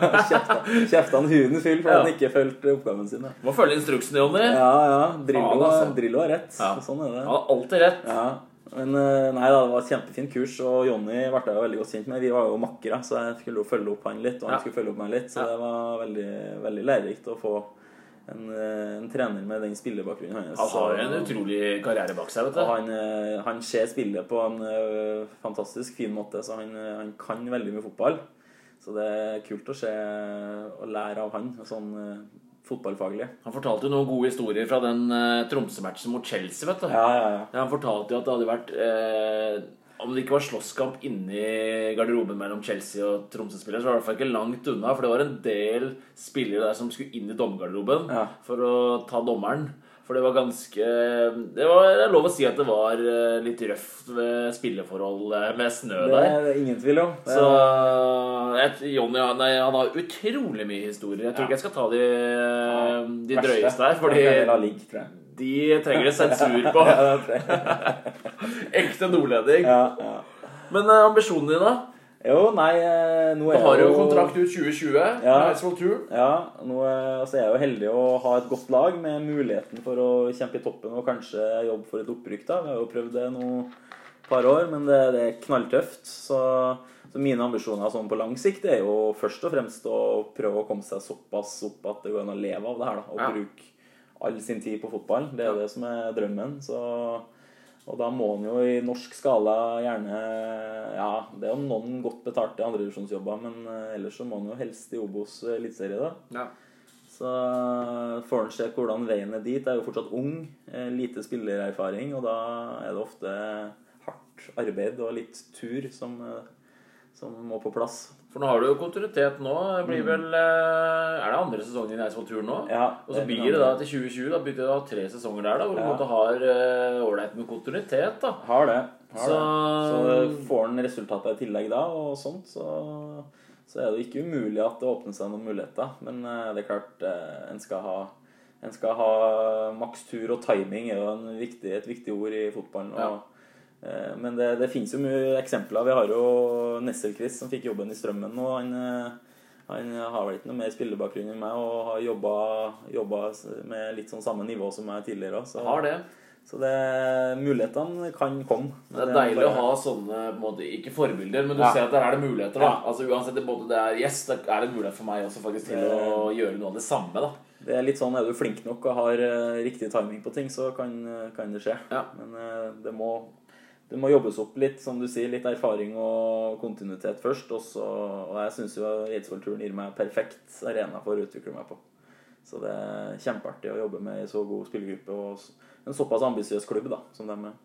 Speaker 2: kjefta, han huden full for
Speaker 1: Ja.
Speaker 2: han ikke fulgte oppgaven sin.
Speaker 1: Må følge instruksene, Jonny.
Speaker 2: Ja, ja. Drillo,
Speaker 1: Faen, altså.
Speaker 2: Drillo har rett.
Speaker 1: Ja.
Speaker 2: Sånn er det.
Speaker 1: Han har alltid rett.
Speaker 2: Ja, men eh, nei da, det var et kjempefint kurs, og Jonny ble jeg veldig godt kjent med. Vi var jo makkere, så jeg skulle jo følge opp han litt, og han skulle følge opp meg litt. Så det var veldig, veldig lærerikt å få en, eh, en trener med den spillerbakgrunnen hans.
Speaker 1: Han har en utrolig karriere bak seg, vet du.
Speaker 2: han, eh, han ser spillet på en eh, fantastisk fin måte, så han, han kan veldig mye fotball. Så det er kult å se og lære av han, sånn fotballfaglig.
Speaker 1: Han fortalte jo noen gode historier fra den uh, Tromsø-matchen mot Chelsea, vet du.
Speaker 2: Ja, ja, ja.
Speaker 1: Ja, Han fortalte jo at det hadde vært eh, Om det ikke var slåsskamp inni garderoben mellom Chelsea og Tromsø-spillere, så var det i hvert fall ikke langt unna. For det var en del spillere der som skulle inn i dommergarderoben
Speaker 2: Ja.
Speaker 1: for å ta dommeren. For det var ganske Det var det er lov å si at det var eh, litt røft ved spilleforhold eh, med snø
Speaker 2: Det
Speaker 1: der.
Speaker 2: er det ingen tvil om. Det
Speaker 1: Så
Speaker 2: er-
Speaker 1: jeg, Jonny han, nei, han har utrolig mye historier. Jeg tror
Speaker 2: Ja.
Speaker 1: ikke jeg skal ta de, de drøyeste her, fordi
Speaker 2: jeg.
Speaker 1: de trenger det sensur på.
Speaker 2: Jeg.
Speaker 1: Ekte nordlending.
Speaker 2: Ja, ja.
Speaker 1: Men eh, ambisjonene dine, da?
Speaker 2: Jo, nei, nå er Du
Speaker 1: har
Speaker 2: jeg
Speaker 1: jo kontrakt ut 2020.
Speaker 2: Ja.
Speaker 1: med.
Speaker 2: Ja, nå er, altså jeg er jo heldig å ha et godt lag med muligheten for å kjempe i toppen og kanskje jobbe for et opprykk. da. Vi har jo prøvd det nå et par år, men det, det er knalltøft. Så, så mine ambisjoner sånn på lang sikt er jo først og fremst å prøve å komme seg såpass opp at det går an å leve av det her. da, Og
Speaker 1: Ja.
Speaker 2: bruke all sin tid på fotball. Det er det som er drømmen. så... Og da må han jo i norsk skala gjerne Ja, det er jo noen godt betalte andredivisjonsjobber, men eh, ellers så må han jo helst i Obos eh, eliteserie, da.
Speaker 1: Ja.
Speaker 2: Så eh, får han se hvordan veien er dit. Jeg er jo fortsatt ung, lite spillererfaring, og da er det ofte hardt arbeid og litt tur som, som må på plass.
Speaker 1: For nå har du jo kontinuitet nå. Det blir vel eh, Er det andre sesongen i Eidsvoll Turn nå?
Speaker 2: Ja,
Speaker 1: Og så blir det da til 2020. Da begynner du å ha tre sesonger der, da, hvor du måtte
Speaker 2: Ja.
Speaker 1: har ålreit uh, med kontinuitet. da
Speaker 2: Har det. Har
Speaker 1: Så-
Speaker 2: det. så får en resultater i tillegg da, og sånt, så, så er det ikke umulig at det åpner seg noen muligheter. Men uh, det er klart, uh, en skal ha en skal ha maks tur, og timing er jo en viktig, et viktig ord i fotballen. Og, eh, Men det, det finnes jo mye eksempler. Vi har jo Nesselquist som fikk jobben i Strømmen. og han, eh, han har vel ikke noe mer spillebakgrunn enn meg og har jobba, med litt sånn samme nivå som meg tidligere. Så,
Speaker 1: Har det.
Speaker 2: så det, mulighetene kan komme.
Speaker 1: Det er deilig å ha sånne måte, Ikke forbilder, men du
Speaker 2: Ja.
Speaker 1: ser at der er det muligheter. da. Altså Uansett både det er Yes, det er en mulighet for meg også faktisk til å gjøre noe av det samme. da
Speaker 2: Det er litt sånn, Er du flink nok og har eh, riktig timing på ting, så kan, eh, kan det skje.
Speaker 1: Ja.
Speaker 2: Men eh, det må, det må jobbes opp litt, som du sier. Litt erfaring og kontinuitet først. Og, så, og jeg syns jo Eidsvollturen gir meg perfekt arena for å utvikle meg på. Så det er kjempeartig å jobbe med en så god spillergruppe og en såpass ambisiøs klubb da, som dem er.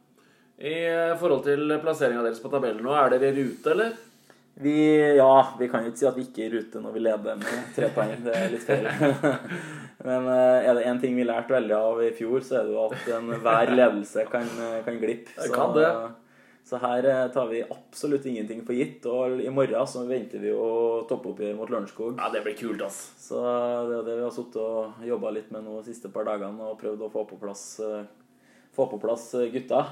Speaker 1: I forhold til plasseringa deres på tabellen nå, er dere i rute, eller?
Speaker 2: Vi, ja, vi kan jo ikke si at vi ikke er i rute når vi leder med tre poeng. Det er litt feil. Men eh, er det én ting vi lærte veldig av i fjor, så er det jo at enhver ledelse kan, eh, kan glippe.
Speaker 1: Så, kan det.
Speaker 2: Så her eh, tar vi absolutt ingenting for gitt. Og i morgen så venter vi jo toppoppgjør mot Lørenskog.
Speaker 1: Ja, det blir kult, ass.
Speaker 2: Så det er det vi har sittet og jobba litt med nå de siste par dagene og prøvd å få på plass, eh, få på plass eh, gutta.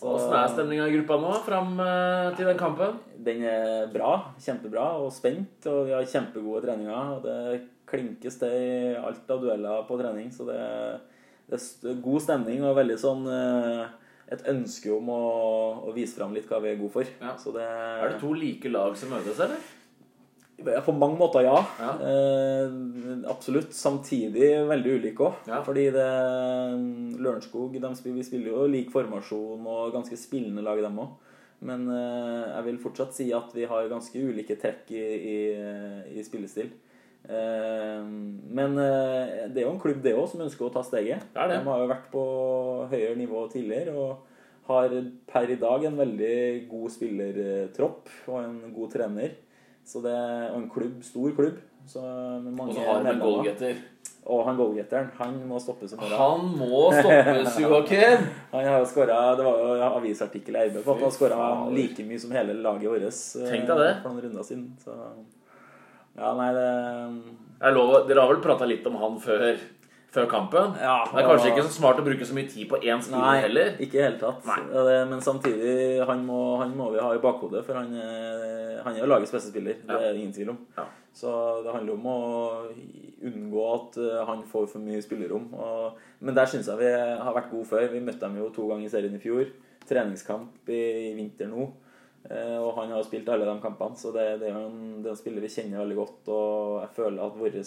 Speaker 1: Åssen er stemninga i gruppa nå fram eh, til den kampen?
Speaker 2: den er bra, kjempebra og spent, og vi har kjempegode treninger. og Det klinkes til i alt av dueller på trening, så det, det er god stemning og veldig sånn eh, et ønske om å, å vise fram litt hva vi er gode for.
Speaker 1: Ja.
Speaker 2: Så det,
Speaker 1: Er det to like lag som møtes, eller?
Speaker 2: Ja, På mange måter, ja.
Speaker 1: Ja.
Speaker 2: Eh, absolutt. Samtidig veldig ulike òg.
Speaker 1: Ja.
Speaker 2: Fordi det Lørenskog de spiller, Vi spiller jo lik formasjon og ganske spillende lag, dem òg. Men eh, jeg vil fortsatt si at vi har ganske ulike trekk i, i, i spillestil. Eh, men eh, det er jo en klubb det òg som ønsker å ta steget.
Speaker 1: Det.
Speaker 2: De har jo vært på høyere nivå tidligere og har per i dag en veldig god spillertropp og en god trener. Så det er en klubb, stor klubb. Så
Speaker 1: Og så har
Speaker 2: medlemmer.
Speaker 1: goalgetter.
Speaker 2: Og han goalgetteren, han må stoppes i morgen.
Speaker 1: Han må stoppes, Joakim!
Speaker 2: Han har jo skåret, Det var jo avisartikkel i RB på at han skåra like mye som hele laget vårt eh,
Speaker 1: Tenk deg det.
Speaker 2: for noen runder siden. Så ja, nei, det
Speaker 1: Jeg lover, Dere har vel prata litt om han før, før kampen?
Speaker 2: Ja,
Speaker 1: det er kanskje ikke så smart å bruke så mye tid på én spiller
Speaker 2: Nei,
Speaker 1: heller?
Speaker 2: ikke i hele tatt.
Speaker 1: Nei.
Speaker 2: Men samtidig, han må, han må vi ha i bakhodet, for han, han er jo lagets beste spiller. Det er det ingen tvil om.
Speaker 1: Ja.
Speaker 2: Så det handler om å unngå at eh, han får for mye spillerom. Og, men der syns jeg vi har vært gode før. Vi møtte dem jo to ganger i serien i fjor. Treningskamp i, vinter nå. Eh, og han har spilt alle de kampene, så det, det er jo en, det er en spiller vi kjenner veldig godt. Og jeg føler at våre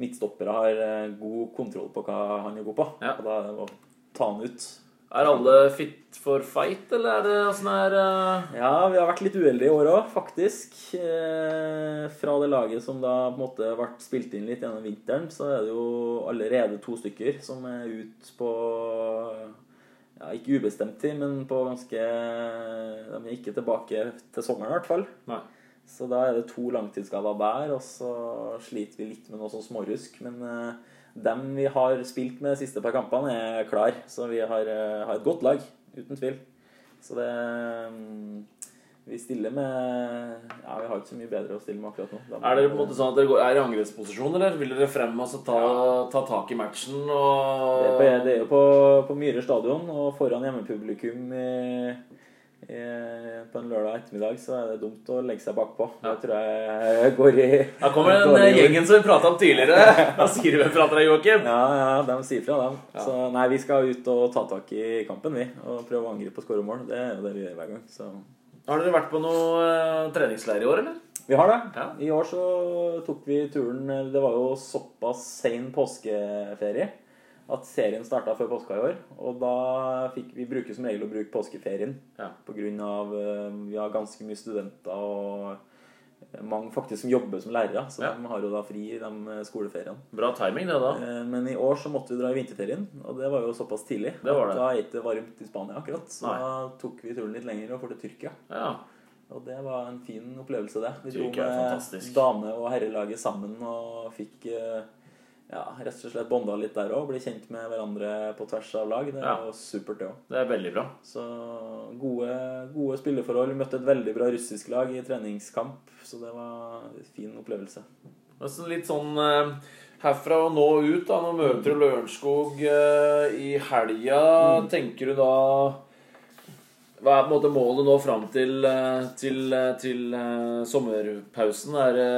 Speaker 2: midtstoppere har eh, god kontroll på hva han er god på.
Speaker 1: Ja.
Speaker 2: Og da er det å ta han ut.
Speaker 1: Er alle fit for fight, eller er det åssen er uh...
Speaker 2: Ja, vi har vært litt uheldige i år òg, faktisk. Eh, fra det laget som da på en måte ble spilt inn litt gjennom vinteren, så er det jo allerede to stykker som er ute på ja, Ikke ubestemt tid, men på ganske De er ikke tilbake til sommeren, i hvert fall.
Speaker 1: Nei.
Speaker 2: Så da er det to langtidsskada der, og så sliter vi litt med noe sånn smårusk. Men eh, dem vi har spilt med de siste par kampene, er klar. Så vi har, eh, har et godt lag, uten tvil. Så det mm, Vi stiller med Ja, vi har ikke så mye bedre å stille med akkurat nå.
Speaker 1: Er dere på en måte sånn at dere går, er i angrepsposisjon, eller vil dere frem og så ta, ta tak i matchen
Speaker 2: det, er på, det er jo på, på Myhre stadion, og foran hjemmepublikum i, på en lørdag ettermiddag, så er det dumt å legge seg bakpå. Det tror jeg går i
Speaker 1: Da kommer den
Speaker 2: dårlig
Speaker 1: eh, gjengen som vi prata om tidligere. Da sier vi fra prater deg, Joakim?
Speaker 2: Ja, ja, de sier fra, dem. Så nei, vi skal ut og ta tak i kampen, vi. Og prøve å angripe og skåre mål. Det er jo det vi gjør hver gang. Så
Speaker 1: Har dere vært på noe eh, treningsleir i år, eller?
Speaker 2: vi har det.
Speaker 1: Ja.
Speaker 2: I år så tok vi turen Det var jo såpass sein påskeferie at serien starta før påska i år. Og da fikk vi bruke som regel å bruke påskeferien
Speaker 1: Ja.
Speaker 2: av eh, Vi har ganske mye studenter og mange faktisk som jobber som lærere, så
Speaker 1: Ja.
Speaker 2: de har jo da fri i de skoleferiene.
Speaker 1: Bra timing, det, da.
Speaker 2: Eh, Men i år så måtte vi dra i vinterferien, og det var jo såpass tidlig.
Speaker 1: Det var det.
Speaker 2: Da er det ikke varmt i Spania akkurat, så
Speaker 1: Nei.
Speaker 2: da tok vi turen litt lenger og for til Tyrkia.
Speaker 1: Ja.
Speaker 2: Og det var en fin opplevelse, det. Vi dro med dame- og herrelaget sammen og fikk eh, ja, rett og slett bonda litt der òg. Ble kjent med hverandre på tvers av lag. Det
Speaker 1: Ja.
Speaker 2: var supert, det òg.
Speaker 1: Det er veldig bra.
Speaker 2: Så gode, gode spilleforhold. Vi møtte et veldig bra russisk lag i treningskamp, så det var en fin opplevelse.
Speaker 1: Altså litt sånn eh, herfra og nå ut, da. Nå møter du Lørenskog eh, i helga. Tenker du da Hva er på en måte målet nå fram til, eh, til, eh, til eh, sommerpausen? Er det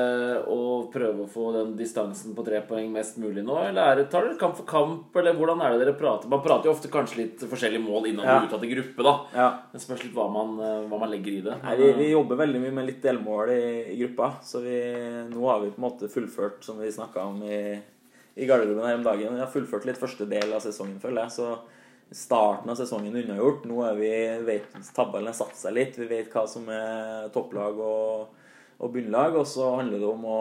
Speaker 1: å prøve å få den distansen på tre poeng mest mulig nå? Eller er det, tar dere kamp for kamp, eller hvordan er det dere prater? Man prater jo ofte kanskje litt forskjellige mål innad
Speaker 2: Ja.
Speaker 1: og utad i gruppe, da.
Speaker 2: Ja.
Speaker 1: Det spørs litt hva man, hva man legger i det.
Speaker 2: Nei, vi, vi jobber veldig mye med litt delmål i, i gruppa. Så vi, nå har vi på en måte fullført, som vi snakka om i, i garderoben her om dagen. Vi har fullført litt første del av sesongen, føler jeg. Så starten av sesongen unnagjort. Nå er vi, vet tabellen har satt seg litt. Vi vet hva som er topplag og, og bunnlag. Og så handler det om å,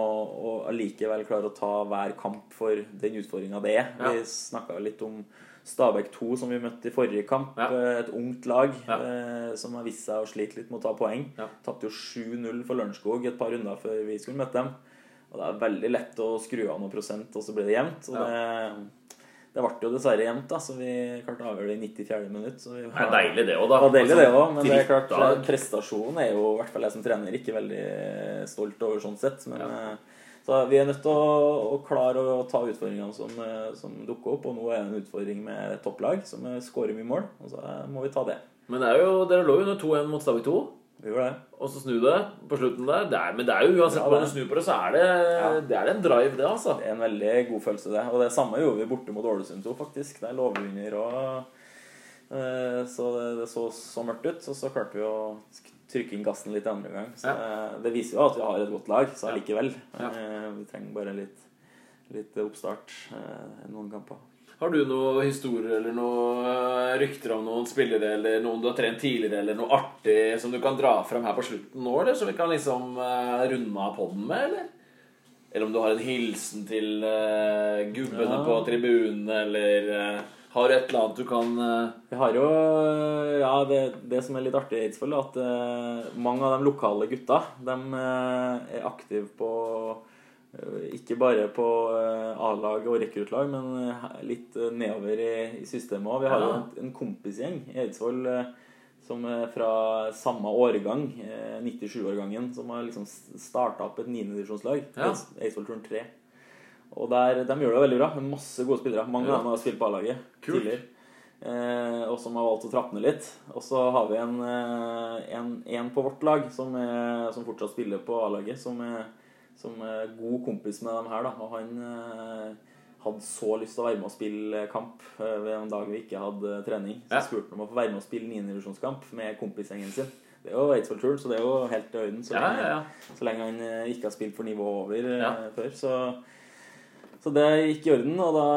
Speaker 2: å allikevel klare å ta hver kamp for den utfordringa det er.
Speaker 1: Ja.
Speaker 2: Vi snakka litt om Stabæk 2, som vi møtte i forrige kamp.
Speaker 1: Ja.
Speaker 2: Et ungt lag
Speaker 1: Ja.
Speaker 2: eh, som har vist seg å slite litt med å ta poeng.
Speaker 1: Ja.
Speaker 2: Tapte jo 7-0 for Lørenskog et par runder før vi skulle møte dem. Og det er veldig lett å skru av noen prosent, og så blir det jevnt. Og det, det ble jo dessverre jevnt, da, så vi klarte å avgjøre det i 94. minutt. Så vi
Speaker 1: Det er deilig, det òg, da.
Speaker 2: det deilig, det også, Men det er klart, prestasjonen er jo, i hvert fall jeg som trener, ikke veldig stolt over sånn sett. Men
Speaker 1: Ja.
Speaker 2: eh, så vi er nødt til å, å klare å ta utfordringene som, eh, som dukker opp. Og nå er det en utfordring med topplag som eh, skårer mye mål. Og så eh, må vi ta det.
Speaker 1: Men det er jo, dere lå jo under 2-1 mot Stavik 2. Og så snu det på slutten der. Det er, men det er jo uansett hvordan du snur på det, så er det,
Speaker 2: Ja.
Speaker 1: det er en drive, det, altså.
Speaker 2: Det er en veldig god følelse, det. Og det samme gjorde vi borte mot Ålesund 2, faktisk. Der lå vi under og eh, Så det, det så så mørkt ut. Og så klarte vi å trykke inn gassen litt andre gang. Så det, det viser jo at vi har et godt lag, så allikevel. Eh, vi trenger bare litt, litt oppstart eh, noen kamper.
Speaker 1: Har du noen historier eller noen eh, rykter om noen spillere eller noen du har trent tidligere, eller noe artig som du kan dra frem her på slutten nå, eller som vi kan liksom eh, runde av podden med, eller? Eller om du har en hilsen til uh, gubbene
Speaker 2: Ja.
Speaker 1: på tribunen, eller uh, har du et eller annet du kan uh...
Speaker 2: Vi har jo Ja, det, det som er litt artig i Eidsvoll, er at uh, mange av de lokale gutta de eh, er aktive på eh, ikke bare på eh, A-lag og rekruttlag, men eh, litt eh, nedover i, systemet òg. Vi har jo
Speaker 1: Ja.
Speaker 2: en, en kompisgjeng i Eidsvoll eh, som er fra samme årgang, eh, 97-årgangen, som har liksom starta opp et niendedivisjonslag.
Speaker 1: Ja.
Speaker 2: Eidsvoll Turn 3. Og der, de gjør det veldig bra. Masse gode spillere. Mange
Speaker 1: Ja.
Speaker 2: av dem har spilt på A-laget tidligere. Eh, og som har valgt å trappe ned litt. Og så har vi en, eh, en, en på vårt lag som, er, som fortsatt spiller på A-laget, som, er- som er god kompis med dem her. Da. Og han eh, hadde så lyst til å være med og spille kamp eh, ved en dag vi ikke hadde trening. Så jeg spurte han om å få være med og spille 9. divisjonskamp med kompisgjengen sin. Det er jo Eidsvoll Turn, så det er jo helt i orden. Så
Speaker 1: Ja, ja, ja.
Speaker 2: så lenge han eh, ikke har spilt for nivået over eh, før. Så, så det gikk i orden, og da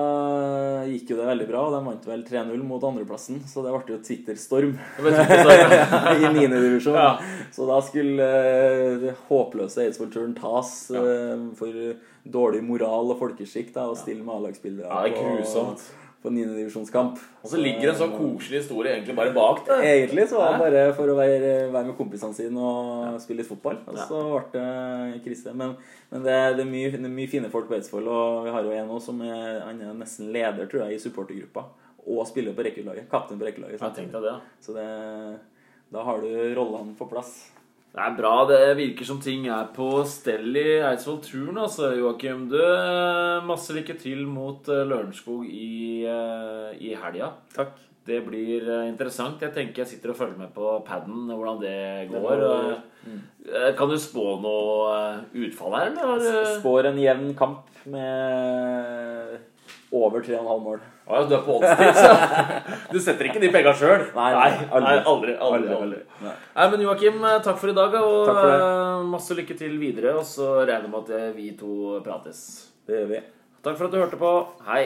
Speaker 2: gikk jo det veldig bra. Og de vant vel 3-0 mot andreplassen, så det ble jo Twitter-storm i niendedivisjon.
Speaker 1: Ja.
Speaker 2: Så da skulle uh, håpløse Eidsvoll-turen tas eh, for dårlig moral og folkeskikk da, og stille med A-lagsspillere
Speaker 1: Ja, det er grusomt.
Speaker 2: På niendedivisjonskamp.
Speaker 1: Og så ligger en sånn koselig historie egentlig bare bak det.
Speaker 2: Egentlig så var det bare for å være, være med kompisene sine og spille litt fotball. Og så ble det krise. Men, men det, det, er mye, det er mye fine folk på Eidsvoll, og vi har jo en også som er, er nesten leder, tror jeg, i supportergruppa. Og spiller på rekruttlaget. Kaptein på
Speaker 1: ja.
Speaker 2: Så det, da har du rollene på plass.
Speaker 1: Det er bra. Det virker som ting er på stell i Eidsvoll Turn, altså, Joakim. Du, masse lykke til mot eh, Lørenskog i, eh, i helga.
Speaker 2: Takk.
Speaker 1: Det blir eh, interessant. Jeg tenker jeg sitter og følger med på paden, hvordan det går. Eh, Kan du spå noe eh, utfall her, eller?
Speaker 2: Spår en jevn kamp med over 3,5 mål.
Speaker 1: Å, ja, du er på oddstid, så Du setter ikke de penga sjøl?
Speaker 2: Nei, nei, aldri.
Speaker 1: aldri. aldri, aldri,
Speaker 2: Aldri, Nei.
Speaker 1: Nei, men Joakim, eh, takk for i dag, og eh, masse lykke til videre. Og så regner jeg med at eh, vi to prates.
Speaker 2: Det gjør vi.
Speaker 1: Takk for at du hørte på. Hei.